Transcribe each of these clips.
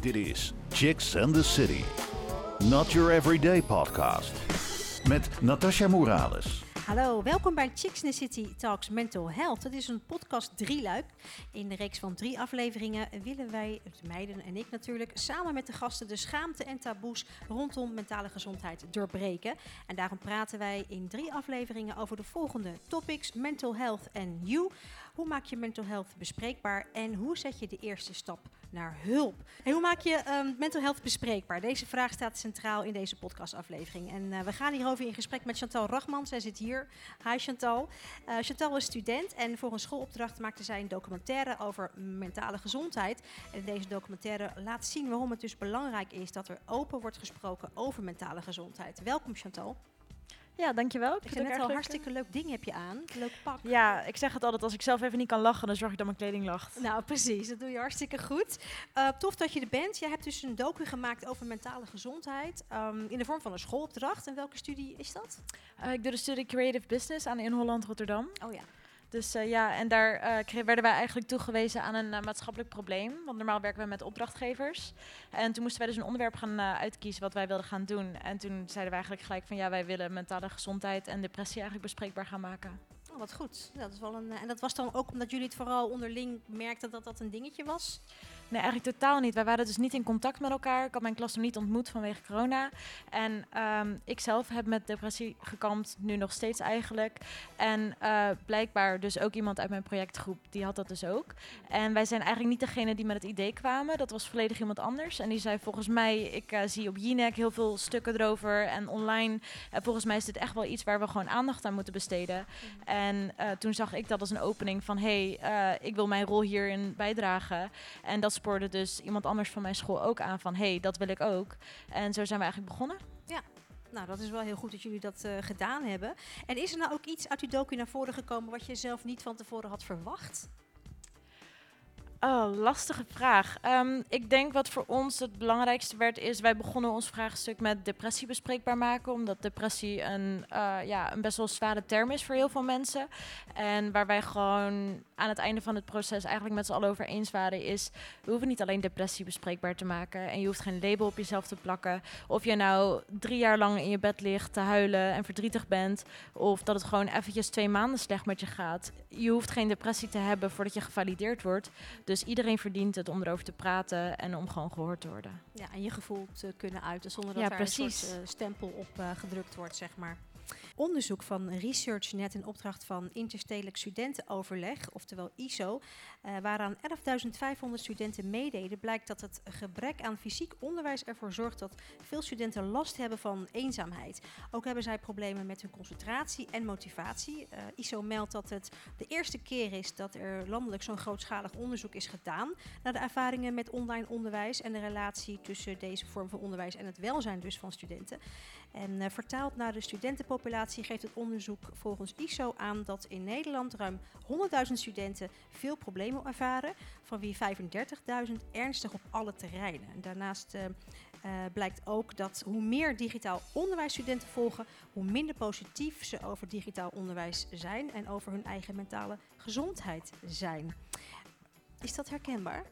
Dit is Chicks and the City. Not your everyday podcast. Met Natasha Morales. Hallo, welkom bij Chicks in the City Talks Mental Health. Het is een podcast drieluik. In de reeks van drie afleveringen willen wij, de meiden en ik natuurlijk, samen met de gasten de schaamte en taboes rondom mentale gezondheid doorbreken. En daarom praten wij in drie afleveringen over de volgende topics: mental health en you. Hoe maak je mental health bespreekbaar en hoe zet je de eerste stap naar hulp? En hoe maak je um, mental health bespreekbaar? Deze vraag staat centraal in deze podcastaflevering. En uh, we gaan hierover in gesprek met Chantal Rachman. Zij zit hier. Hi Chantal. Uh, Chantal is student en voor een schoolopdracht maakte zij een documentaire over mentale gezondheid. En deze documentaire laat zien waarom het dus belangrijk is dat er open wordt gesproken over mentale gezondheid. Welkom Chantal. Ja, dankjewel. Ik, ik vind net al hartstikke leuk ding heb je aan. Leuk pak. Ja, ik zeg het altijd, als ik zelf even niet kan lachen, dan zorg ik dat mijn kleding lacht. Nou, precies. Dat doe je hartstikke goed. Uh, tof dat je er bent. Jij hebt dus een docu gemaakt over mentale gezondheid um, in de vorm van een schoolopdracht. En welke studie is dat? Uh, ik doe de studie Creative Business aan in Holland Rotterdam. Oh ja. Dus uh, ja, en daar uh, werden wij eigenlijk toegewezen aan een uh, maatschappelijk probleem. Want normaal werken we met opdrachtgevers. En toen moesten wij dus een onderwerp gaan uitkiezen wat wij wilden gaan doen. En toen zeiden we eigenlijk gelijk van ja, wij willen mentale gezondheid en depressie eigenlijk bespreekbaar gaan maken. Oh, wat goed. Dat is wel een, en dat was dan ook omdat jullie het vooral onderling merkten dat dat een dingetje was? Nee, eigenlijk totaal niet. Wij waren dus niet in contact met elkaar. Ik had mijn klas nog niet ontmoet vanwege corona. En um, ik zelf heb met depressie gekampt, nu nog steeds eigenlijk. En uh, blijkbaar dus ook iemand uit mijn projectgroep, die had dat dus ook. En wij zijn eigenlijk niet degene die met het idee kwamen. Dat was volledig iemand anders. En die zei volgens mij, ik uh, zie op Jinek heel veel stukken erover en online. En volgens mij is dit echt wel iets waar we gewoon aandacht aan moeten besteden. Mm. En uh, toen zag ik dat als een opening van, hé, hey, ik wil mijn rol hierin bijdragen. En dat spoorde dus iemand anders van mijn school ook aan van... hé, hey, dat wil ik ook. En zo zijn we eigenlijk begonnen. Ja, nou, dat is wel heel goed dat jullie dat uh, gedaan hebben. En is er nou ook iets uit uw docu naar voren gekomen... wat je zelf niet van tevoren had verwacht? Oh, lastige vraag. Um, ik denk wat voor ons het belangrijkste werd is, wij begonnen ons vraagstuk met depressie bespreekbaar maken, omdat depressie een, uh, ja, een best wel zware term is voor heel veel mensen. En waar wij gewoon aan het einde van het proces eigenlijk met z'n allen over eens waren, is we hoeven niet alleen depressie bespreekbaar te maken en je hoeft geen label op jezelf te plakken. Of je nou drie jaar lang in je bed ligt te huilen en verdrietig bent, of dat het gewoon eventjes twee maanden slecht met je gaat. Je hoeft geen depressie te hebben voordat je gevalideerd wordt. Dus iedereen verdient het om erover te praten en om gewoon gehoord te worden. Ja, en je gevoel te kunnen uiten zonder dat ja, er precies. een soort uh, stempel op uh, gedrukt wordt, zeg maar. Onderzoek van ResearchNet in opdracht van Interstedelijk Studentenoverleg, oftewel ISO, uh, waaraan 11.500 studenten meededen, blijkt dat het gebrek aan fysiek onderwijs ervoor zorgt dat veel studenten last hebben van eenzaamheid. Ook hebben zij problemen met hun concentratie en motivatie. Uh, ISO meldt dat het de eerste keer is dat er landelijk zo'n grootschalig onderzoek is gedaan naar de ervaringen met online onderwijs en de relatie tussen deze vorm van onderwijs en het welzijn dus van studenten. En uh, vertaald naar de studentenpopulatie geeft het onderzoek volgens ISO aan dat in Nederland ruim 100.000 studenten veel problemen ervaren, van wie 35.000 ernstig op alle terreinen. En daarnaast uh, uh, blijkt ook dat hoe meer digitaal onderwijs studenten volgen, hoe minder positief ze over digitaal onderwijs zijn en over hun eigen mentale gezondheid zijn. Is dat herkenbaar?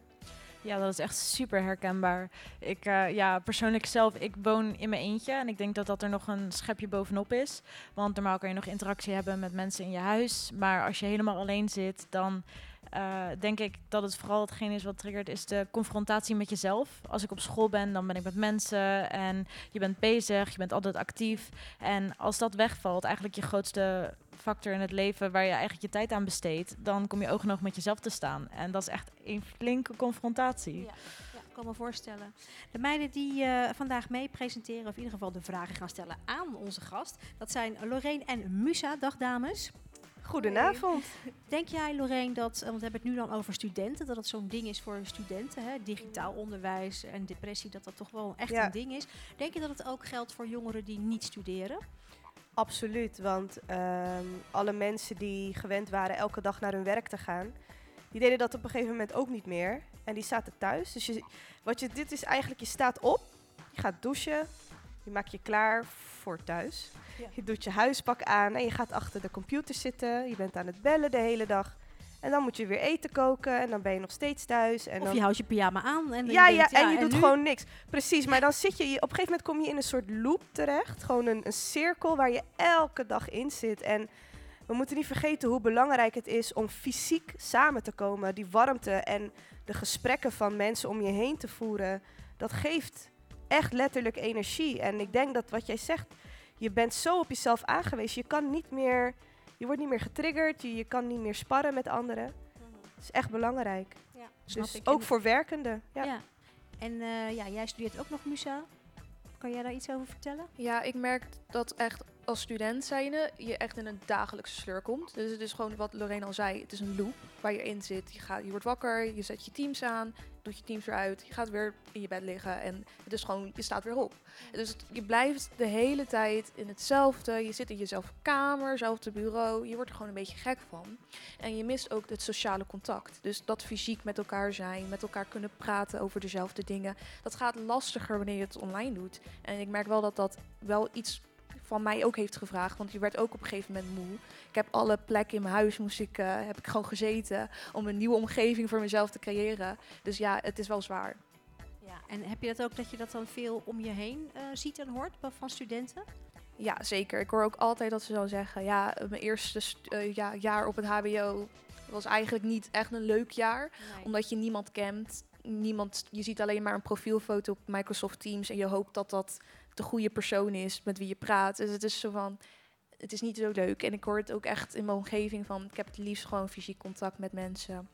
Ja, dat is echt super herkenbaar. Ik, uh, ja, persoonlijk zelf, ik woon in mijn eentje en ik denk dat dat er nog een schepje bovenop is. Want normaal kan je nog interactie hebben met mensen in je huis, maar als je helemaal alleen zit, dan uh, denk ik dat het vooral hetgeen is wat triggert, is de confrontatie met jezelf. Als ik op school ben, dan ben ik met mensen en je bent bezig, je bent altijd actief. En als dat wegvalt, eigenlijk je grootste factor in het leven waar je eigenlijk je tijd aan besteedt, dan kom je oog in oog met jezelf te staan. En dat is echt een flinke confrontatie. Ja. Ik kan me voorstellen. De meiden die uh, vandaag mee presenteren, of in ieder geval de vragen gaan stellen aan onze gast, dat zijn Lorraine en Musa. Dag dames. Goedenavond. Denk jij, Lorraine, dat, want we hebben het nu dan over studenten, dat het zo'n ding is voor studenten, hè? digitaal onderwijs en depressie, dat dat toch wel echt ja. een ding is. Denk je dat het ook geldt voor jongeren die niet studeren? Absoluut, want um, alle mensen die gewend waren elke dag naar hun werk te gaan, die deden dat op een gegeven moment ook niet meer. En die zaten thuis. Dus je, wat je, dit is eigenlijk, je staat op, je gaat douchen, je maakt je klaar voor thuis. Ja. Je doet je huispak aan en je gaat achter de computer zitten. Je bent aan het bellen de hele dag. En dan moet je weer eten koken en dan ben je nog steeds thuis. En Of dan je houdt je pyjama aan. En ja, je denkt, ja, en je doet nu? gewoon niks. Precies, maar dan zit je, je, op een gegeven moment kom je in een soort loop terecht. Gewoon een, een cirkel waar je elke dag in zit. En we moeten niet vergeten hoe belangrijk het is om fysiek samen te komen. Die warmte en de gesprekken van mensen om je heen te voeren. Dat geeft echt letterlijk energie. En ik denk dat wat jij zegt, je bent zo op jezelf aangewezen. Je kan niet meer, je wordt niet meer getriggerd. Je, je kan niet meer sparren met anderen. Het is echt belangrijk. Ja, snap Dus ik. ook voor werkenden. Ja. Ja. En eh, ja, jij studeert ook nog Musa. Kan jij daar iets over vertellen? Ja, ik merk dat echt als student zijnde je echt in een dagelijkse sleur komt. Dus het is gewoon wat Lorraine al zei, het is een loop waar je in zit. Je, gaat, je wordt wakker, je zet je teams aan, doet je teams weer uit, je gaat weer in je bed liggen en het is gewoon, je staat weer op. Dus je blijft de hele tijd in hetzelfde, je zit in jezelfde kamer, zelfde bureau, je wordt er gewoon een beetje gek van. En je mist ook het sociale contact. Dus dat fysiek met elkaar zijn, met elkaar kunnen praten over dezelfde dingen. Dat gaat lastiger wanneer je het online doet. En ik merk wel dat dat wel iets van mij ook heeft gevraagd. Want je werd ook op een gegeven moment moe. Ik heb alle plekken in mijn huis moest ik, eh, heb ik gewoon gezeten om een nieuwe omgeving voor mezelf te creëren. Dus ja, het is wel zwaar. Ja. En heb je dat ook dat je dat dan veel om je heen eh, ziet en hoort van studenten? Ja, zeker. Ik hoor ook altijd dat ze zo zeggen, ja, mijn eerste st- eh, ja, jaar op het HBO was eigenlijk niet echt een leuk jaar. Omdat je niemand kent. Niemand, je ziet alleen maar een profielfoto op Microsoft Teams en je hoopt dat dat de goede persoon is met wie je praat. Dus het is zo van, het is niet zo leuk. En ik hoor het ook echt in mijn omgeving van, ik heb het liefst gewoon fysiek contact met mensen.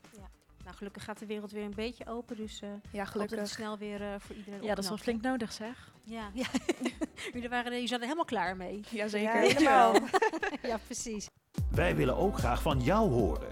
Nou, gelukkig gaat de wereld weer een beetje open, dus eh Ja, dat het gelukkig. snel weer eh, voor iedereen Ja, dat is wel flink nodig zeg. Ja, ja. jullie, waren, jullie zaten er helemaal klaar mee. Ja, Ja, zeker. helemaal. ja, precies. Wij willen ook graag van jou horen.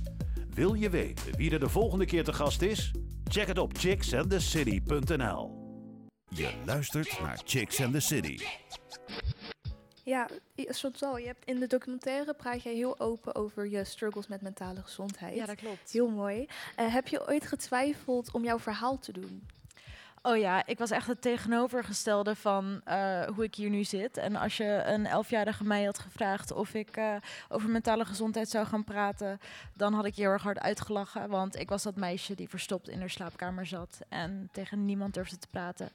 Wil je weten wie er de volgende keer te gast is? Check het op chicksandthecity.nl. Je luistert naar Chicks and the City. Ja, Chantal, je hebt in de documentaire praat jij heel open over je struggles met mentale gezondheid. klopt. Heel mooi. Eh, heb je ooit getwijfeld om jouw verhaal te doen? Oh ja, ik was echt het tegenovergestelde van eh, hoe ik hier nu zit. En als je een elfjarige mij had gevraagd of ik eh, over mentale gezondheid zou gaan praten, dan had ik je heel erg hard uitgelachen. Want ik was dat meisje die verstopt in haar slaapkamer zat en tegen niemand durfde te praten.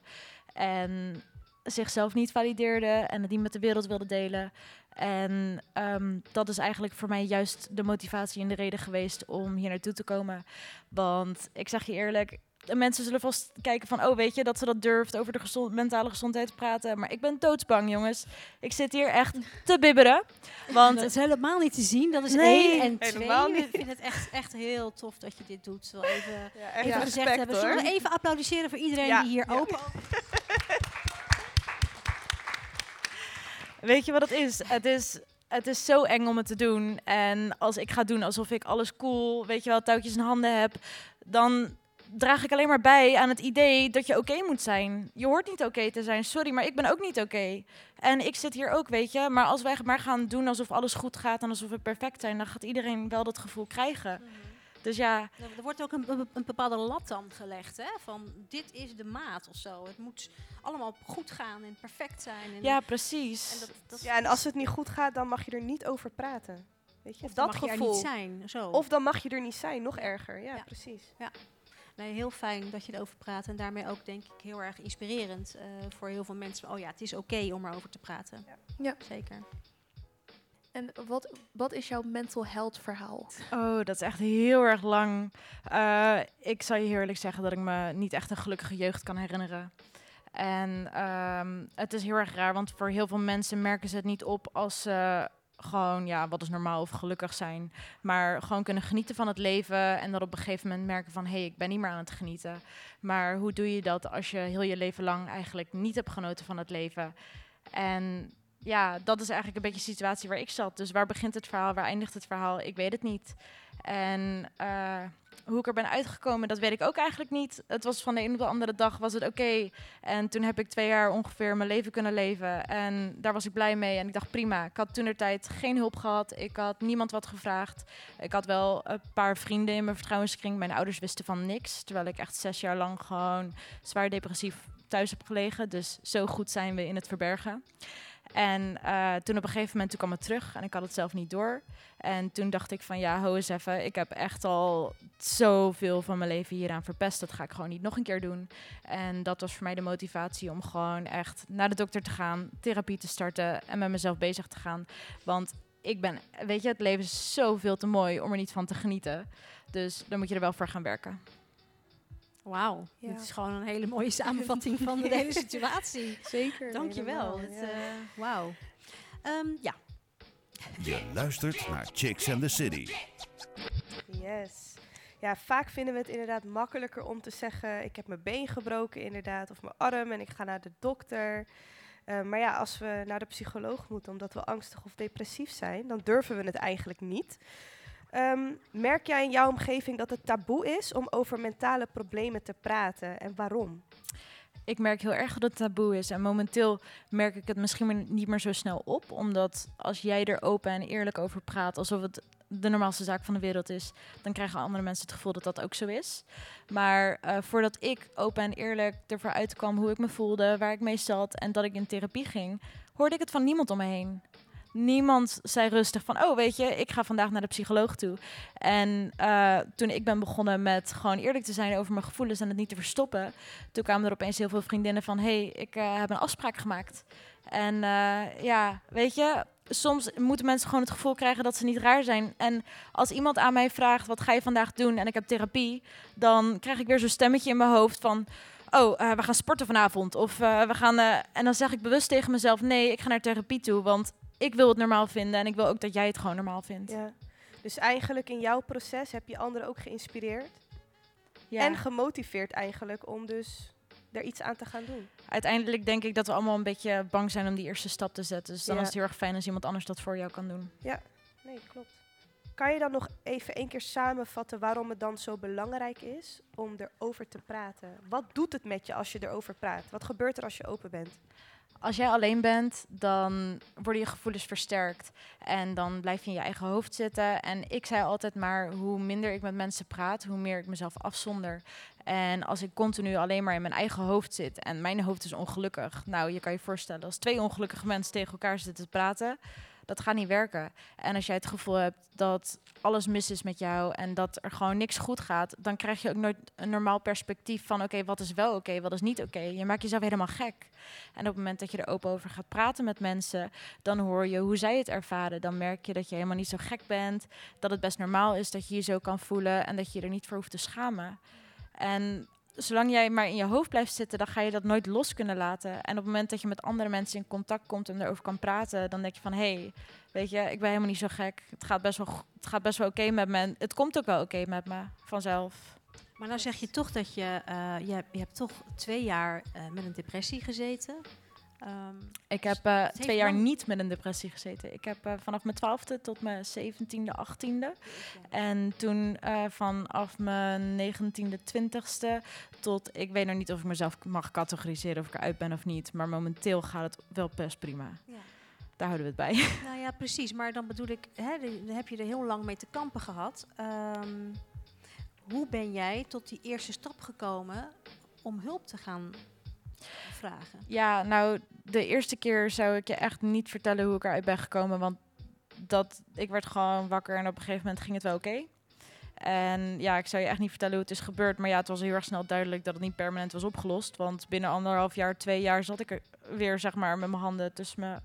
En zichzelf niet valideerde en het niet met de wereld wilde delen. En ehm, dat is eigenlijk voor mij juist de motivatie en de reden geweest om hier naartoe te komen. Want ik zeg je eerlijk, mensen zullen vast kijken van, oh weet je, dat ze dat durft over de gezond, mentale gezondheid te praten. Maar ik ben doodsbang, jongens. Ik zit hier echt te bibberen. Want dat is helemaal niet te zien, dat is Nee, één. En twee, helemaal ik niet. vind het echt, echt heel tof dat je dit doet. Zo even, Ja, even respect, gezegd hebben. Zullen we even applaudisseren voor iedereen Ja, die hier ja. open Weet je wat het is? Het is, het is zo eng om het te doen. En als ik ga doen alsof ik alles cool, weet je wel, touwtjes in handen heb, dan draag ik alleen maar bij aan het idee dat je oké moet zijn. Je hoort niet oké te zijn, sorry, maar ik ben ook niet oké. En ik zit hier ook, weet je. Maar als wij maar gaan doen alsof alles goed gaat en alsof we perfect zijn, dan gaat iedereen wel dat gevoel krijgen. Dus ja, Er wordt ook een, een- bepaalde lat dan gelegd, hè? Van dit is de maat of zo. Het moet allemaal goed gaan en perfect zijn. En, ja precies. en dat, dat, Ja, en als het niet goed gaat, dan mag je er niet over praten. Weet je, of dan dat mag je er gevoel. niet zijn. Zo. Of dan mag je er niet zijn, nog erger. Ja, Ja. precies. Nee, heel fijn dat je erover praat. En daarmee ook denk ik heel erg inspirerend eh, voor heel veel mensen. Oh ja, het is oké om erover te praten. Ja. Ja. Zeker. En wat, wat is jouw mental health verhaal? Oh, dat is echt heel erg lang. Eh, ik zal je heel eerlijk zeggen dat ik me niet echt een gelukkige jeugd kan herinneren. En ehm, het is heel erg raar, want voor heel veel mensen merken ze het niet op als ze gewoon, ja, wat is normaal of gelukkig zijn. Maar gewoon kunnen genieten van het leven en dat op een gegeven moment merken van, hé, hey, ik ben niet meer aan het genieten. Maar hoe doe je dat als je heel je leven lang eigenlijk niet hebt genoten van het leven? En ja, dat is eigenlijk een beetje de situatie waar ik zat. Dus waar begint het verhaal, waar eindigt het verhaal? Ik weet het niet. En eh, hoe ik er ben uitgekomen, dat weet ik ook eigenlijk niet. Het was van de een op de andere dag was het oké. En toen heb ik twee jaar ongeveer mijn leven kunnen leven. En daar was ik blij mee. En ik dacht prima. Ik had toen tijd geen hulp gehad. Ik had niemand wat gevraagd. Ik had wel een paar vrienden in mijn vertrouwenskring. Mijn ouders wisten van niks. Terwijl ik echt zes jaar lang gewoon zwaar depressief thuis heb gelegen. Dus zo goed zijn we in het verbergen. En eh, toen op een gegeven moment toen kwam het terug en ik had het zelf niet door. En toen dacht ik van ja, ho eens even. Ik heb echt al zoveel van mijn leven hieraan verpest. Dat ga ik gewoon niet nog een keer doen. En dat was voor mij de motivatie om gewoon echt naar de dokter te gaan, therapie te starten en met mezelf bezig te gaan. Want ik ben, weet je, het leven is zoveel te mooi om er niet van te genieten. Dus dan moet je er wel voor gaan werken. Wauw, Ja. dit is gewoon een hele mooie samenvatting van de hele situatie. Zeker. Dankjewel. ja. eh, Wauw. Ehm, ja, Je luistert naar Chicks and the City. Yes. Ja, vaak vinden we het inderdaad makkelijker om te zeggen: ik heb mijn been gebroken, inderdaad, of mijn arm en ik ga naar de dokter. Eh, maar ja, als we naar de psycholoog moeten omdat we angstig of depressief zijn, dan durven we het eigenlijk niet. Ehm, merk jij in jouw omgeving dat het taboe is om over mentale problemen te praten en waarom? Ik merk heel erg dat het taboe is. En momenteel merk ik het misschien niet meer zo snel op. Omdat als jij er open en eerlijk over praat, alsof het de normaalste zaak van de wereld is, dan krijgen andere mensen het gevoel dat dat ook zo is. Maar eh, voordat ik open en eerlijk ervoor uitkwam hoe ik me voelde, waar ik mee zat en dat ik in therapie ging, hoorde ik het van niemand om me heen. Niemand zei rustig van, oh weet je, ik ga vandaag naar de psycholoog toe. En eh, toen ik ben begonnen met gewoon eerlijk te zijn over mijn gevoelens en het niet te verstoppen, toen kwamen er opeens heel veel vriendinnen van, hey, ik eh, heb een afspraak gemaakt. En eh, ja, weet je, soms moeten mensen gewoon het gevoel krijgen dat ze niet raar zijn. En als iemand aan mij vraagt, wat ga je vandaag doen? En ik heb therapie, dan krijg ik weer zo'n stemmetje in mijn hoofd van... Oh, we gaan sporten vanavond. Of we gaan. en dan zeg ik bewust tegen mezelf: nee, ik ga naar therapie toe. Want ik wil het normaal vinden. En ik wil ook dat jij het gewoon normaal vindt. Ja. Dus eigenlijk in jouw proces heb je anderen ook geïnspireerd Ja. en gemotiveerd eigenlijk om dus er iets aan te gaan doen. Uiteindelijk denk ik dat we allemaal een beetje bang zijn om die eerste stap te zetten. Dus dan Ja. is het heel erg fijn als iemand anders dat voor jou kan doen. Nee, klopt. Kan je dan nog even één keer samenvatten waarom het dan zo belangrijk is om erover te praten? Wat doet het met je als je erover praat? Wat gebeurt er als je open bent? Als jij alleen bent, dan worden je gevoelens versterkt. En dan blijf je in je eigen hoofd zitten. En ik zei altijd maar, hoe minder ik met mensen praat, hoe meer ik mezelf afzonder. En als ik continu alleen maar in mijn eigen hoofd zit en mijn hoofd is ongelukkig. Nou, je kan je voorstellen, als twee ongelukkige mensen tegen elkaar zitten te praten, dat gaat niet werken. En als jij het gevoel hebt dat alles mis is met jou en dat er gewoon niks goed gaat, dan krijg je ook nooit een normaal perspectief van oké, wat is wel oké, wat is niet oké. Je maakt jezelf helemaal gek. En op het moment dat je er open over gaat praten met mensen, dan hoor je hoe zij het ervaren. Dan merk je dat je helemaal niet zo gek bent, dat het best normaal is dat je je zo kan voelen en dat je je er niet voor hoeft te schamen. En zolang jij maar in je hoofd blijft zitten, dan ga je dat nooit los kunnen laten. En op het moment dat je met andere mensen in contact komt en erover kan praten, dan denk je van hé, hey, weet je, ik ben helemaal niet zo gek. Het gaat best wel, het gaat best wel oké met me. Het komt ook wel oké met me vanzelf. maar nou zeg je toch dat je, eh, je, je hebt toch twee jaar eh, met een depressie gezeten. Ehm, Ik heb eh, heeft twee jaar niet met een depressie gezeten. Ik heb eh, vanaf mijn twaalfde tot mijn zeventiende, achttiende. En toen eh, vanaf mijn negentiende, twintigste tot... Ik weet nog niet of ik mezelf mag categoriseren of ik eruit ben of niet. Maar momenteel gaat het wel best prima. Ja. Daar houden we het bij. Nou ja, precies. Maar dan bedoel ik, hè, dan heb je er heel lang mee te kampen gehad. Ehm, hoe ben jij tot die eerste stap gekomen om hulp te gaan vragen? Ja, nou, de eerste keer zou ik je echt niet vertellen hoe ik eruit ben gekomen. Want dat, ik werd gewoon wakker en op een gegeven moment ging het wel oké. En ja, ik zou je echt niet vertellen hoe het is gebeurd. Maar ja, het was heel erg snel duidelijk dat het niet permanent was opgelost. Want binnen anderhalf jaar, twee jaar zat ik er weer, zeg maar, met mijn handen tussen mijn,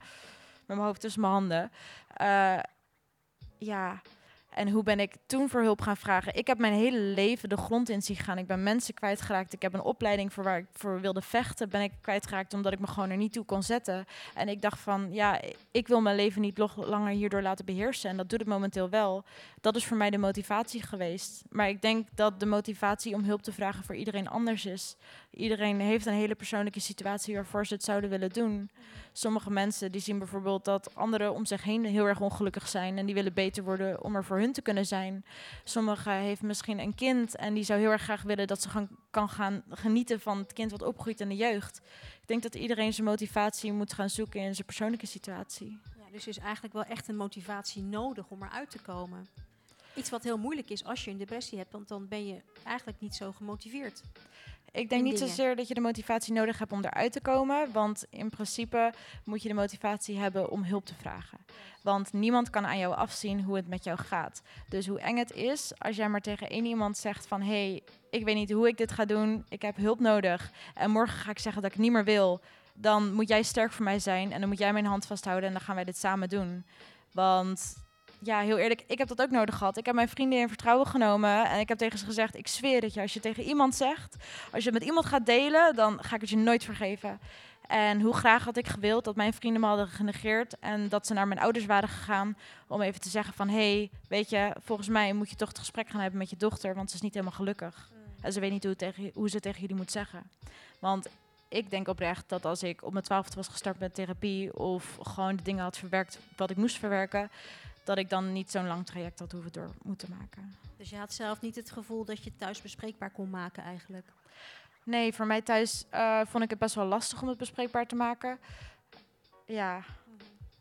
met mijn hoofd tussen mijn handen. Eh, ja, en hoe ben ik toen voor hulp gaan vragen? Ik heb mijn hele leven de grond in zien gaan. Ik ben mensen kwijtgeraakt. Ik heb een opleiding voor waar ik voor wilde vechten. Ben ik kwijtgeraakt omdat ik me gewoon er niet toe kon zetten. En ik dacht van, ja, ik wil mijn leven niet langer hierdoor laten beheersen. En dat doet het momenteel wel. Dat is voor mij de motivatie geweest. Maar ik denk dat de motivatie om hulp te vragen voor iedereen anders is. Iedereen heeft een hele persoonlijke situatie waarvoor ze het zouden willen doen. Sommige mensen die zien bijvoorbeeld dat anderen om zich heen heel erg ongelukkig zijn en die willen beter worden om er voor hun te kunnen zijn. Sommigen heeft misschien een kind en die zou heel erg graag willen dat ze kan gaan genieten van het kind wat opgroeit in de jeugd. Ik denk dat iedereen zijn motivatie moet gaan zoeken in zijn persoonlijke situatie. Ja, dus er is eigenlijk wel echt een motivatie nodig om eruit te komen. Iets wat heel moeilijk is als je een depressie hebt, want dan ben je eigenlijk niet zo gemotiveerd. Ik denk niet dingen. zozeer dat je de motivatie nodig hebt om eruit te komen. Want in principe moet je de motivatie hebben om hulp te vragen. Want niemand kan aan jou afzien hoe het met jou gaat. Dus hoe eng het is als jij maar tegen één iemand zegt van... hé, hey, ik weet niet hoe ik dit ga doen, ik heb hulp nodig... en morgen ga ik zeggen dat ik niet meer wil... dan moet jij sterk voor mij zijn en dan moet jij mijn hand vasthouden... en dan gaan wij dit samen doen. Want ja, heel eerlijk, ik heb dat ook nodig gehad. Ik heb mijn vrienden in vertrouwen genomen en ik heb tegen ze gezegd: Ik zweer het je, als je tegen iemand zegt, als je het met iemand gaat delen, dan ga ik het je nooit vergeven. En hoe graag had ik gewild dat mijn vrienden me hadden genegeerd en dat ze naar mijn ouders waren gegaan om even te zeggen van, hé, hey, weet je, volgens mij moet je toch het gesprek gaan hebben met je dochter, want ze is niet helemaal gelukkig. En ze weet niet hoe, tegen, hoe ze het tegen jullie moet zeggen. Want ik denk oprecht dat als ik op mijn twaalfde was gestart met therapie of gewoon de dingen had verwerkt wat ik moest verwerken, dat ik dan niet zo'n lang traject had hoeven door moeten maken. Dus je had zelf niet het gevoel dat je het thuis bespreekbaar kon maken eigenlijk. Nee, voor mij thuis eh, vond ik het best wel lastig om het bespreekbaar te maken. Ja,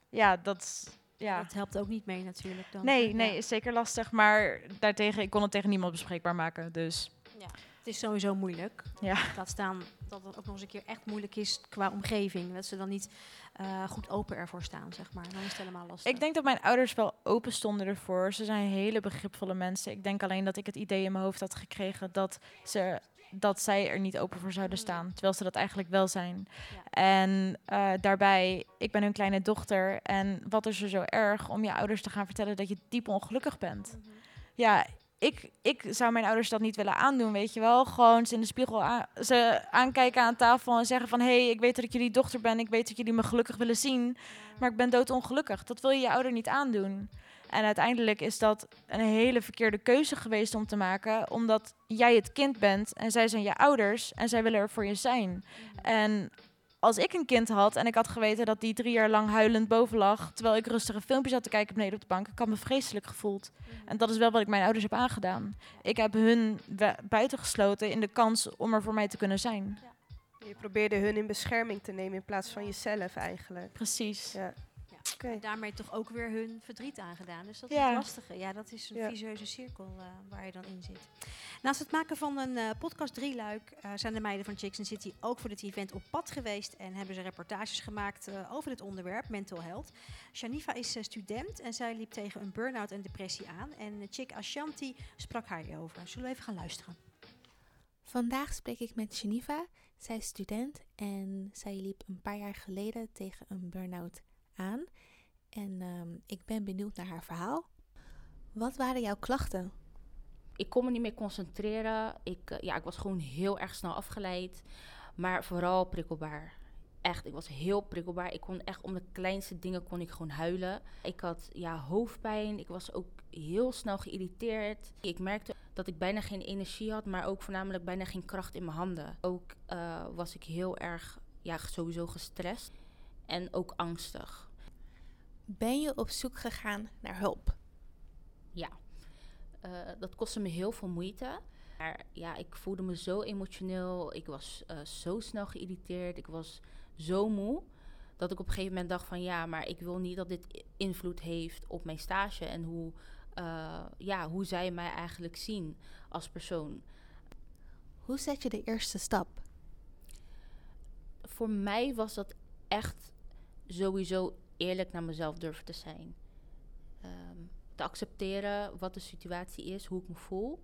ja dat ja. Dat helpt ook niet mee natuurlijk. Dan. Nee, Ja. nee, is zeker lastig. Maar daartegen, ik kon het tegen niemand bespreekbaar maken. Dus Het is sowieso moeilijk. ja. Laat staan dat het ook nog eens een keer echt moeilijk is qua omgeving. Dat ze dan niet eh, goed open ervoor staan, zeg maar. Dan is het helemaal lastig. Ik denk dat mijn ouders wel open stonden ervoor. Ze zijn hele begripvolle mensen. Ik denk alleen dat ik het idee in mijn hoofd had gekregen dat, ze, dat zij er niet open voor zouden Mm. staan. Terwijl ze dat eigenlijk wel zijn. Ja. En eh, daarbij, ik ben hun kleine dochter. En wat is er zo erg om je ouders te gaan vertellen dat je diep ongelukkig bent? Mhm. Ja, ik, ik zou mijn ouders dat niet willen aandoen, weet je wel. Gewoon ze in de spiegel aan, ze aankijken aan tafel en zeggen van... hé, hey, ik weet dat ik jullie dochter ben, ik weet dat jullie me gelukkig willen zien... maar ik ben doodongelukkig. Dat wil je je ouder niet aandoen. En uiteindelijk is dat een hele verkeerde keuze geweest om te maken... omdat jij het kind bent en zij zijn je ouders en zij willen er voor je zijn. En als ik een kind had en ik had geweten dat die drie jaar lang huilend boven lag... terwijl ik rustige filmpjes zat te kijken beneden op de bank... ik had me vreselijk gevoeld. En dat is wel wat ik mijn ouders heb aangedaan. Ik heb hun buitengesloten in de kans om er voor mij te kunnen zijn. Je probeerde hun in bescherming te nemen in plaats van jezelf eigenlijk. Precies. Ja. En daarmee toch ook weer hun verdriet aangedaan. Dus dat is Ja. het lastige. Ja, dat is een Ja. vicieuze cirkel eh, waar je dan in zit. Naast het maken van een eh, podcast drieluik eh, zijn de meiden van Chicks and City ook voor dit event op pad geweest en hebben ze reportages gemaakt eh, over dit onderwerp, mental health. Shanifa is student en zij liep tegen een burn-out en depressie aan. En Chick Ashanti sprak haar hierover. Zullen we even gaan luisteren? Vandaag spreek ik met Geneva. Zij is student en zij liep een paar jaar geleden tegen een burn-out En ehm, ik ben benieuwd naar haar verhaal. Wat waren jouw klachten? ik kon me niet meer concentreren. Ik, eh, ja, ik was gewoon heel erg snel afgeleid. Maar vooral prikkelbaar. Echt, ik was heel prikkelbaar. Ik kon echt om de kleinste dingen kon ik gewoon huilen. Ik had ja, hoofdpijn. Ik was ook heel snel geïrriteerd. Ik merkte dat ik bijna geen energie had, maar ook voornamelijk bijna geen kracht in mijn handen. Ook eh, was ik heel erg, ja, sowieso gestrest en ook angstig. Ben je op zoek gegaan naar hulp? Ja, Eh, dat kostte me heel veel moeite. Maar ja, ik voelde me zo emotioneel. Ik was eh, zo snel geïrriteerd. Ik was zo moe. Dat ik op een gegeven moment dacht van ja, maar ik wil niet dat dit invloed heeft op mijn stage. En hoe, eh, ja, hoe zij mij eigenlijk zien als persoon. Hoe zet je de eerste stap? Voor mij was dat echt sowieso eerlijk naar mezelf durven te zijn. Ehm, te accepteren wat de situatie is, hoe ik me voel.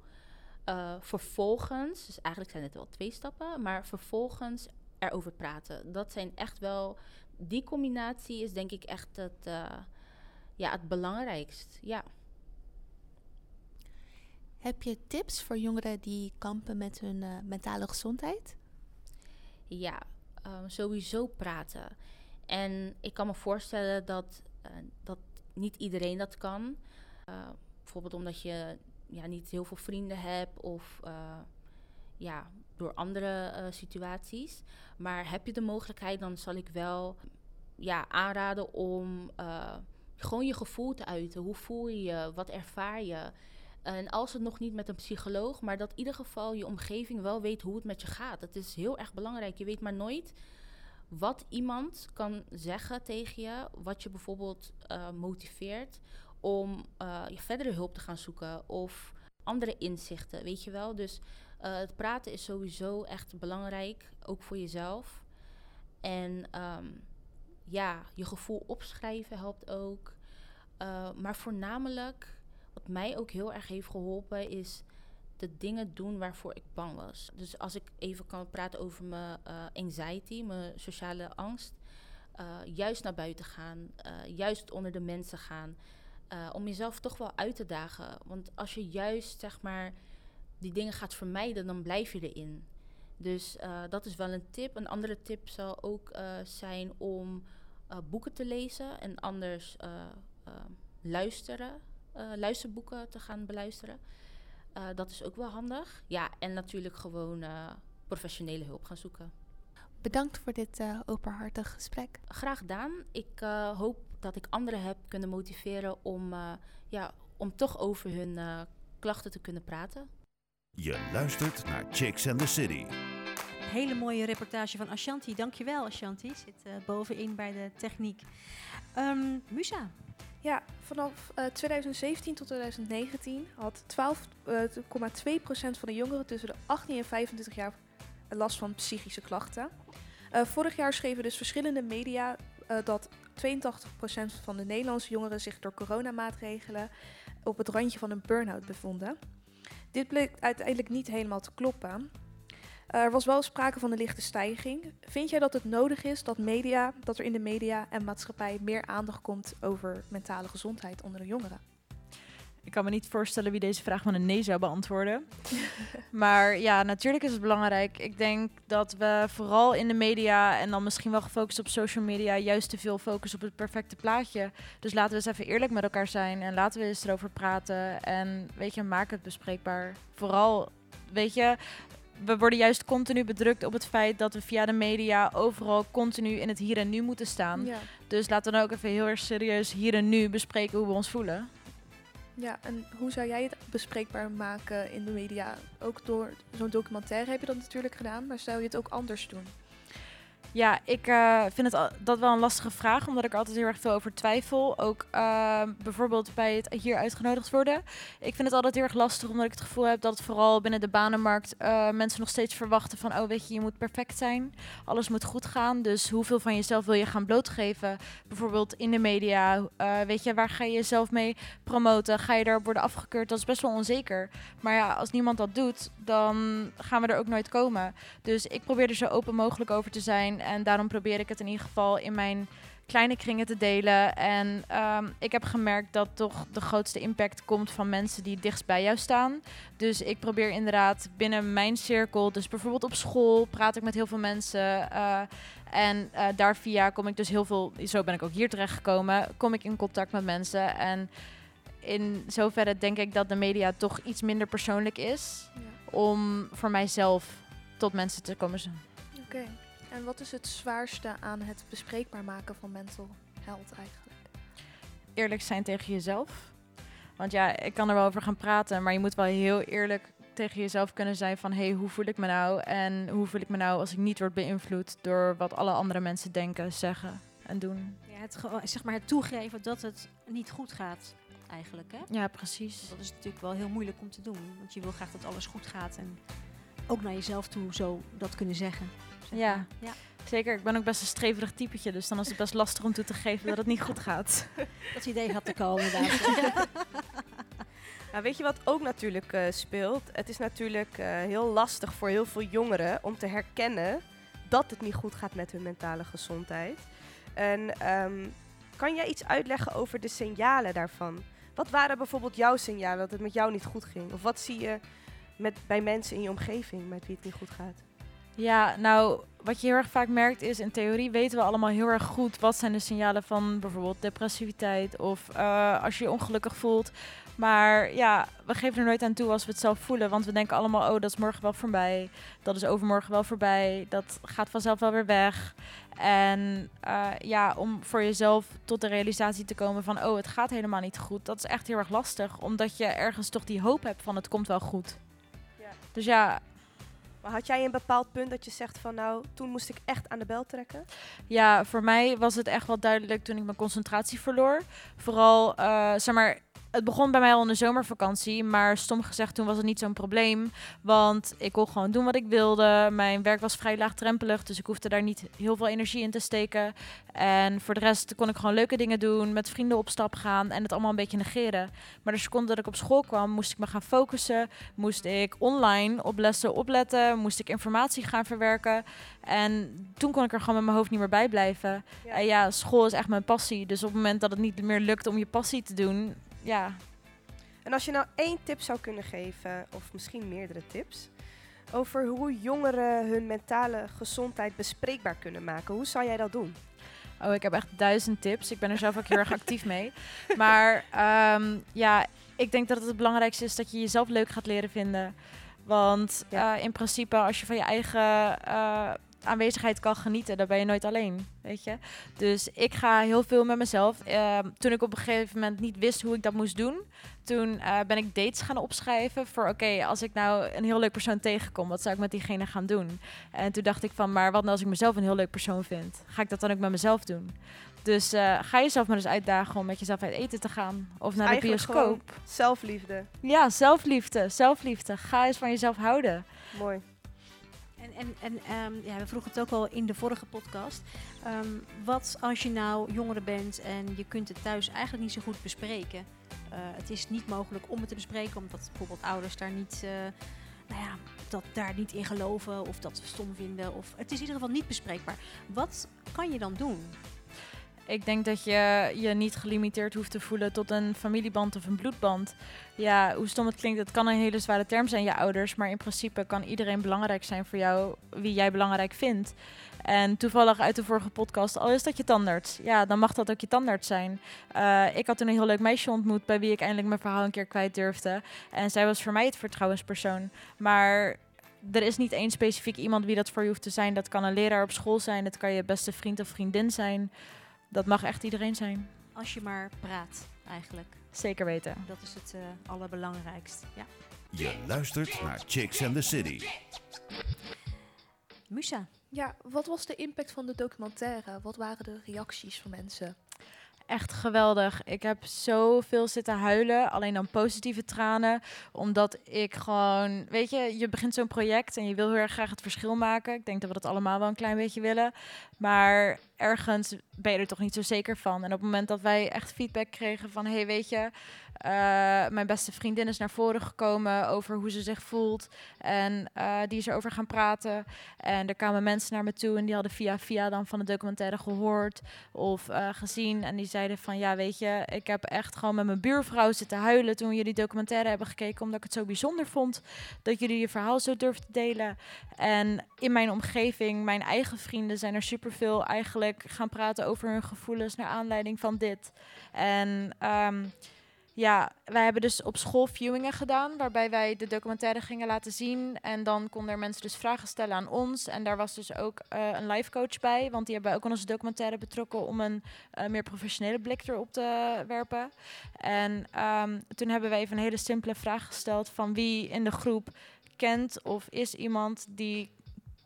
Eh, vervolgens, dus eigenlijk zijn het wel twee stappen, maar vervolgens erover praten. Dat zijn echt wel, die combinatie is denk ik echt het, eh, ja, het belangrijkst. Ja. Heb je tips voor jongeren die kampen met hun eh, mentale gezondheid? Ja, ehm, sowieso praten. En ik kan me voorstellen dat, eh, dat niet iedereen dat kan. Eh, bijvoorbeeld omdat je ja, niet heel veel vrienden hebt of eh, ja, door andere situaties. Maar heb je de mogelijkheid, dan zal ik wel ja, aanraden om gewoon je gevoel te uiten. Hoe voel je je? Wat ervaar je? En als het nog niet met een psycholoog, maar dat in ieder geval je omgeving wel weet hoe het met je gaat. Het is heel erg belangrijk. Je weet maar nooit wat iemand kan zeggen tegen je, wat je bijvoorbeeld uh, motiveert om uh, je verdere hulp te gaan zoeken of andere inzichten, weet je wel. Dus uh, het praten is sowieso echt belangrijk, ook voor jezelf. En um, ja, je gevoel opschrijven helpt ook. maar voornamelijk wat mij ook heel erg heeft geholpen is de dingen doen waarvoor ik bang was. Dus als ik even kan praten over mijn uh, anxiety, mijn sociale angst. Uh, juist naar buiten gaan, uh, juist onder de mensen gaan. om jezelf toch wel uit te dagen. Want als je juist zeg maar die dingen gaat vermijden, dan blijf je erin. Dus dat is wel een tip. Een andere tip zou ook zijn om boeken te lezen en anders luisteren luisterboeken te gaan beluisteren. Uh, dat is ook wel handig. Ja, en natuurlijk gewoon uh, professionele hulp gaan zoeken. Bedankt voor dit openhartig gesprek. Graag gedaan. Ik hoop dat ik anderen heb kunnen motiveren om, ja, om toch over hun klachten te kunnen praten. Je luistert naar Chicks and the City. Hele mooie reportage van Ashanti. Dankjewel, Ashanti. Zit bovenin bij de techniek. Um, Musa, ja, vanaf uh, 2017 tot 2019 had 12,2% uh, van de jongeren tussen de 18 en 25 jaar last van psychische klachten. Uh, vorig jaar schreven dus verschillende media dat 82% van de Nederlandse jongeren zich door coronamaatregelen op het randje van een burn-out bevonden. Dit bleek uiteindelijk niet helemaal te kloppen. Er was wel sprake van een lichte stijging. Vind jij dat het nodig is dat, media, dat er in de media en maatschappij meer aandacht komt over mentale gezondheid onder de jongeren? Ik kan me niet voorstellen wie deze vraag met een nee zou beantwoorden. maar ja, natuurlijk is het belangrijk. Ik denk dat we vooral in de media en dan misschien wel gefocust op social media juist te veel focussen op het perfecte plaatje. Dus laten we eens even eerlijk met elkaar zijn en laten we eens erover praten. En weet je, maak het bespreekbaar. Vooral, weet je, we worden juist continu bedrukt op het feit dat we via de media overal continu in het hier en nu moeten staan. Ja. Dus laten we dan ook even heel erg serieus hier en nu bespreken hoe we ons voelen. Ja, en hoe zou jij het bespreekbaar maken in de media? Ook door zo'n documentaire heb je dat natuurlijk gedaan, maar zou je het ook anders doen? Ja, ik uh, vind het dat wel een lastige vraag, omdat ik er altijd heel erg veel over twijfel. Ook uh, bijvoorbeeld bij het hier uitgenodigd worden. Ik vind het altijd heel erg lastig, omdat ik het gevoel heb dat het vooral binnen de banenmarkt uh, mensen nog steeds verwachten van, oh weet je, je moet perfect zijn. Alles moet goed gaan. Dus hoeveel van jezelf wil je gaan blootgeven? Bijvoorbeeld in de media. weet je, waar ga je jezelf mee promoten? Ga je daarop worden afgekeurd? Dat is best wel onzeker. Maar ja, als niemand dat doet, dan gaan we er ook nooit komen. Dus ik probeer er zo open mogelijk over te zijn. En daarom probeer ik het in ieder geval in mijn kleine kringen te delen. En um, ik heb gemerkt dat toch de grootste impact komt van mensen die dichtst bij jou staan. Dus ik probeer inderdaad binnen mijn cirkel, dus bijvoorbeeld op school, praat ik met heel veel mensen. Uh, en uh, daar via kom ik dus heel veel, zo ben ik ook hier terecht gekomen, kom ik in contact met mensen. En in zoverre denk ik dat de media toch iets minder persoonlijk is. Ja. Om voor mijzelf tot mensen te komen. Oké. Okay. En wat is het zwaarste aan het bespreekbaar maken van mental health eigenlijk? Eerlijk zijn tegen jezelf. Want ja, ik kan er wel over gaan praten, maar je moet wel heel eerlijk tegen jezelf kunnen zijn van... hé, hey, hoe voel ik me nou? En hoe voel ik me nou als ik niet word beïnvloed... door wat alle andere mensen denken, zeggen en doen? Ja, het, zeg maar het toegeven dat het niet goed gaat eigenlijk, hè? Ja, precies. Dat is natuurlijk wel heel moeilijk om te doen. Want je wil graag dat alles goed gaat en ook naar jezelf toe zo dat kunnen zeggen. Ja. ja. Zeker, ik ben ook best een streverig typetje, dus dan is het best lastig om toe te geven dat het niet goed gaat. Dat idee had te komen inderdaad. Nou, weet je wat ook natuurlijk uh, speelt? Het is natuurlijk uh, heel lastig voor heel veel jongeren om te herkennen dat het niet goed gaat met hun mentale gezondheid. En um, kan jij iets uitleggen over de signalen daarvan? Wat waren bijvoorbeeld jouw signalen dat het met jou niet goed ging? Of wat zie je met, bij mensen in je omgeving met wie het niet goed gaat? Ja, nou, wat je heel erg vaak merkt is, in theorie weten we allemaal heel erg goed wat zijn de signalen van bijvoorbeeld depressiviteit of eh, als je je ongelukkig voelt. Maar ja, we geven er nooit aan toe als we het zelf voelen, want we denken allemaal, oh, dat is morgen wel voorbij, dat is overmorgen wel voorbij, dat gaat vanzelf wel weer weg. En eh, ja, om voor jezelf tot de realisatie te komen van, oh, het gaat helemaal niet goed, dat is echt heel erg lastig, omdat je ergens toch die hoop hebt van het komt wel goed. Ja. Dus ja, Maar had jij een bepaald punt dat je zegt van nou, toen moest ik echt aan de bel trekken? Ja, voor mij was het echt wel duidelijk toen ik mijn concentratie verloor. Vooral, eh, zeg maar, het begon bij mij al in de zomervakantie, maar stom gezegd, toen was het niet zo'n probleem. Want ik kon gewoon doen wat ik wilde. Mijn werk was vrij laagdrempelig, dus ik hoefde daar niet heel veel energie in te steken. En voor de rest kon ik gewoon leuke dingen doen, met vrienden op stap gaan en het allemaal een beetje negeren. Maar de seconde dat ik op school kwam, moest ik me gaan focussen. Moest ik online op lessen opletten, moest ik informatie gaan verwerken. En toen kon ik er gewoon met mijn hoofd niet meer bij blijven. Ja. En ja, school is echt mijn passie. Dus op het moment dat het niet meer lukt om je passie te doen, ja, En als je nou één tip zou kunnen geven, of misschien meerdere tips, over hoe jongeren hun mentale gezondheid bespreekbaar kunnen maken, hoe zou jij dat doen? Oh, ik heb echt duizend tips. Ik ben er zelf ook heel erg actief mee. Maar ehm, ja, ik denk dat het het belangrijkste is dat je jezelf leuk gaat leren vinden. Want Ja. eh, in principe, als je van je eigen eh, aanwezigheid kan genieten, dan ben je nooit alleen, weet je. Dus ik ga heel veel met mezelf. Ehm, toen ik op een gegeven moment niet wist hoe ik dat moest doen, toen eh, ben ik dates gaan opschrijven voor, oké, als ik nou een heel leuk persoon tegenkom, wat zou ik met diegene gaan doen? En toen dacht ik van, maar wat nou als ik mezelf een heel leuk persoon vind? Ga ik dat dan ook met mezelf doen? Dus eh, ga jezelf maar eens uitdagen om met jezelf uit eten te gaan. Of naar de bioscoop. Zelfliefde. Ja, zelfliefde. Zelfliefde. Ga eens van jezelf houden. Mooi. En, en, ehm, ja, we vroegen het ook al in de vorige podcast. Ehm, wat als je nou jongere bent en je kunt het thuis eigenlijk niet zo goed bespreken? Eh, het is niet mogelijk om het te bespreken, omdat bijvoorbeeld ouders daar niet, eh, nou ja, dat daar niet in geloven of dat stom vinden. Of het is in ieder geval niet bespreekbaar. Wat kan je dan doen? Ik denk dat je je niet gelimiteerd hoeft te voelen tot een familieband of een bloedband. Ja, hoe stom het klinkt, het kan een hele zware term zijn, je ouders. Maar in principe kan iedereen belangrijk zijn voor jou, wie jij belangrijk vindt. En toevallig uit de vorige podcast, al is dat je tandarts. Ja, dan mag dat ook je tandarts zijn. Eh, ik had toen een heel leuk meisje ontmoet bij wie ik eindelijk mijn verhaal een keer kwijt durfde. En zij was voor mij het vertrouwenspersoon. Maar er is niet één specifiek iemand wie dat voor je hoeft te zijn. Dat kan een leraar op school zijn, dat kan je beste vriend of vriendin zijn. Dat mag echt iedereen zijn. Als je maar praat, eigenlijk. Zeker weten. Dat is het eh, allerbelangrijkst. Ja. Je luistert naar Chicks and the City. Musa, Ja, wat was de impact van de documentaire? Wat waren de reacties van mensen? Echt geweldig. Ik heb zoveel zitten huilen. Alleen dan positieve tranen. Omdat ik gewoon... Weet je, je begint zo'n project en je wil heel erg graag het verschil maken. Ik denk dat we dat allemaal wel een klein beetje willen. Maar ergens ben je er toch niet zo zeker van. En op het moment dat wij echt feedback kregen van... hey, weet je, eh, mijn beste vriendin is naar voren gekomen over hoe ze zich voelt. En eh, die is erover gaan praten. En er kwamen mensen naar me toe en die hadden via via dan van de documentaire gehoord of eh, gezien. En die zeiden van ja, weet je, ik heb echt gewoon met mijn buurvrouw zitten huilen toen jullie documentaire hebben gekeken. Omdat ik het zo bijzonder vond dat jullie je verhaal zo durfden te delen. En in mijn omgeving, mijn eigen vrienden zijn er superveel eigenlijk gaan praten over hun gevoelens naar aanleiding van dit. En ehm, ja, wij hebben dus op school viewingen gedaan, waarbij wij de documentaire gingen laten zien. En dan konden er mensen dus vragen stellen aan ons. En daar was dus ook eh, een life coach bij, want die hebben ook aan onze documentaire betrokken om een eh, meer professionele blik erop te werpen. En ehm, toen hebben wij even een hele simpele vraag gesteld van wie in de groep kent of is iemand die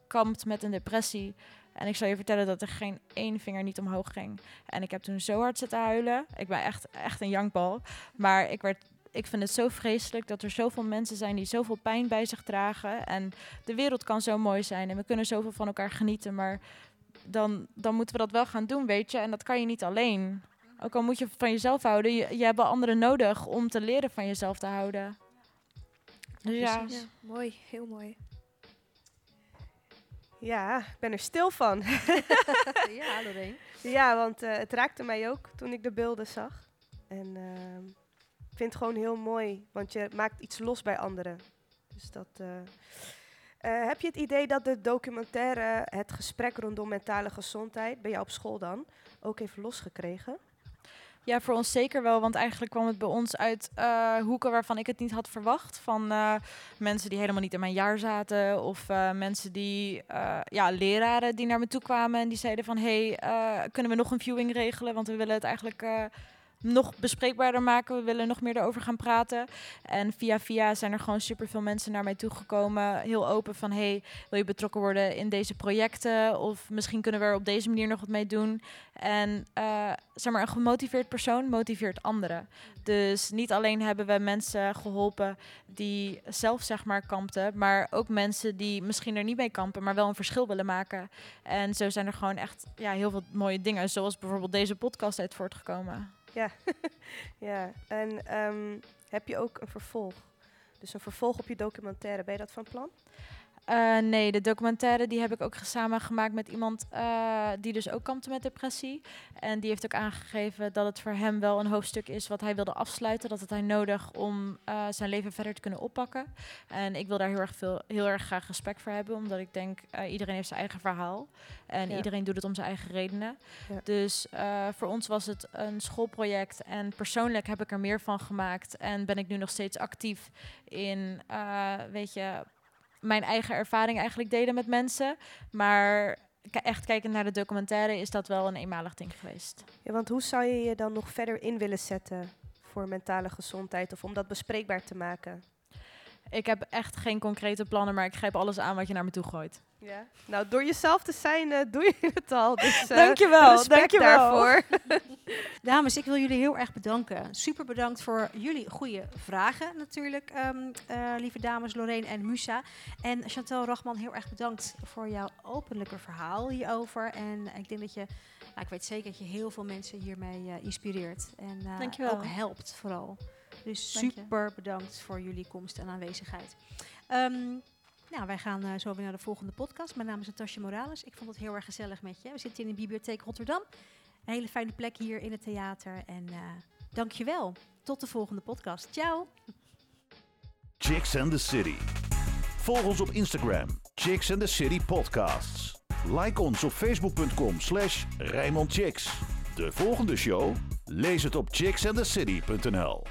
kampt met een depressie. En ik zal je vertellen dat er geen één vinger niet omhoog ging. En ik heb toen zo hard zitten huilen. Ik ben echt, echt een jankbal. Maar ik, werd, ik vind het zo vreselijk dat er zoveel mensen zijn die zoveel pijn bij zich dragen. En de wereld kan zo mooi zijn en we kunnen zoveel van elkaar genieten. Maar dan, dan moeten we dat wel gaan doen, weet je. En dat kan je niet alleen. Ook al moet je van jezelf houden, je, je hebt wel anderen nodig om te leren van jezelf te houden. Dus ja, Ja, mooi, heel mooi. Ja, ik ben er stil van. ja, Lorraine. ja, want eh, het raakte mij ook toen ik de beelden zag. En ehm, ik vind het gewoon heel mooi, want je maakt iets los bij anderen. Dus dat. eh, Eh, heb je het idee dat de documentaire het gesprek rondom mentale gezondheid, bij jou op school dan, ook heeft losgekregen? Ja, voor ons zeker wel. Want eigenlijk kwam het bij ons uit eh, hoeken waarvan ik het niet had verwacht. Van eh, mensen die helemaal niet in mijn jaar zaten. Of eh, mensen die, ja, leraren die naar me toe kwamen en die zeiden van... hey, kunnen we nog een viewing regelen? Want we willen het eigenlijk nog bespreekbaarder maken. We willen nog meer erover gaan praten. En via via zijn er gewoon superveel mensen naar mij toegekomen. Heel open van, hey, wil je betrokken worden in deze projecten? Of misschien kunnen we er op deze manier nog wat mee doen. En eh, zeg maar, een gemotiveerd persoon motiveert anderen. Dus niet alleen hebben we mensen geholpen die zelf zeg maar kampten, maar ook mensen die misschien er niet mee kampen, maar wel een verschil willen maken. En zo zijn er gewoon echt ja, heel veel mooie dingen, zoals bijvoorbeeld deze podcast uit voortgekomen. Ja, en ehm, heb je ook een vervolg? Dus een vervolg op je documentaire, ben je dat van plan? Eh, nee, de documentaire die heb ik ook samen gemaakt met iemand eh, die dus ook kampte met depressie. En die heeft ook aangegeven dat het voor hem wel een hoofdstuk is wat hij wilde afsluiten. Dat had hij nodig om eh, zijn leven verder te kunnen oppakken. En ik wil daar heel erg, veel, heel erg graag respect voor hebben, omdat ik denk iedereen heeft zijn eigen verhaal. En Ja. iedereen doet het om zijn eigen redenen. Ja. Dus voor ons was het een schoolproject. En persoonlijk heb ik er meer van gemaakt. En ben ik nu nog steeds actief in, weet je, mijn eigen ervaring eigenlijk delen met mensen. Maar echt kijkend naar de documentaire is dat wel een eenmalig ding geweest. Ja, want hoe zou je je dan nog verder in willen zetten voor mentale gezondheid of om dat bespreekbaar te maken? Ik heb echt geen concrete plannen, maar ik grijp alles aan wat je naar me toe gooit. Ja. Nou, door jezelf te zijn eh, doe je het al. Dus, eh, Dankjewel, respect dankjewel. daarvoor. Dames, ik wil jullie heel erg bedanken. Super bedankt voor jullie goede vragen natuurlijk, ehm, eh, lieve dames Lorraine en Musa. En Chantal Rachman, heel erg bedankt voor jouw openlijke verhaal hierover. En ik denk dat je, nou, ik weet zeker dat je heel veel mensen hiermee eh, inspireert. En eh, Dankjewel. ook helpt vooral. Dus super bedankt voor jullie komst en aanwezigheid. Ehm, nou, wij gaan eh, zo weer naar de volgende podcast. Mijn naam is Natasja Morales. Ik vond het heel erg gezellig met je. We zitten in de bibliotheek Rotterdam. Een hele fijne plek hier in het theater. En eh dankjewel. Tot de volgende podcast. Ciao. Chicks and the City. Volg ons op Instagram, Chicks and the City Podcasts. Like ons op facebook.com slash. De volgende show? Lees het op chicksandthecity.nl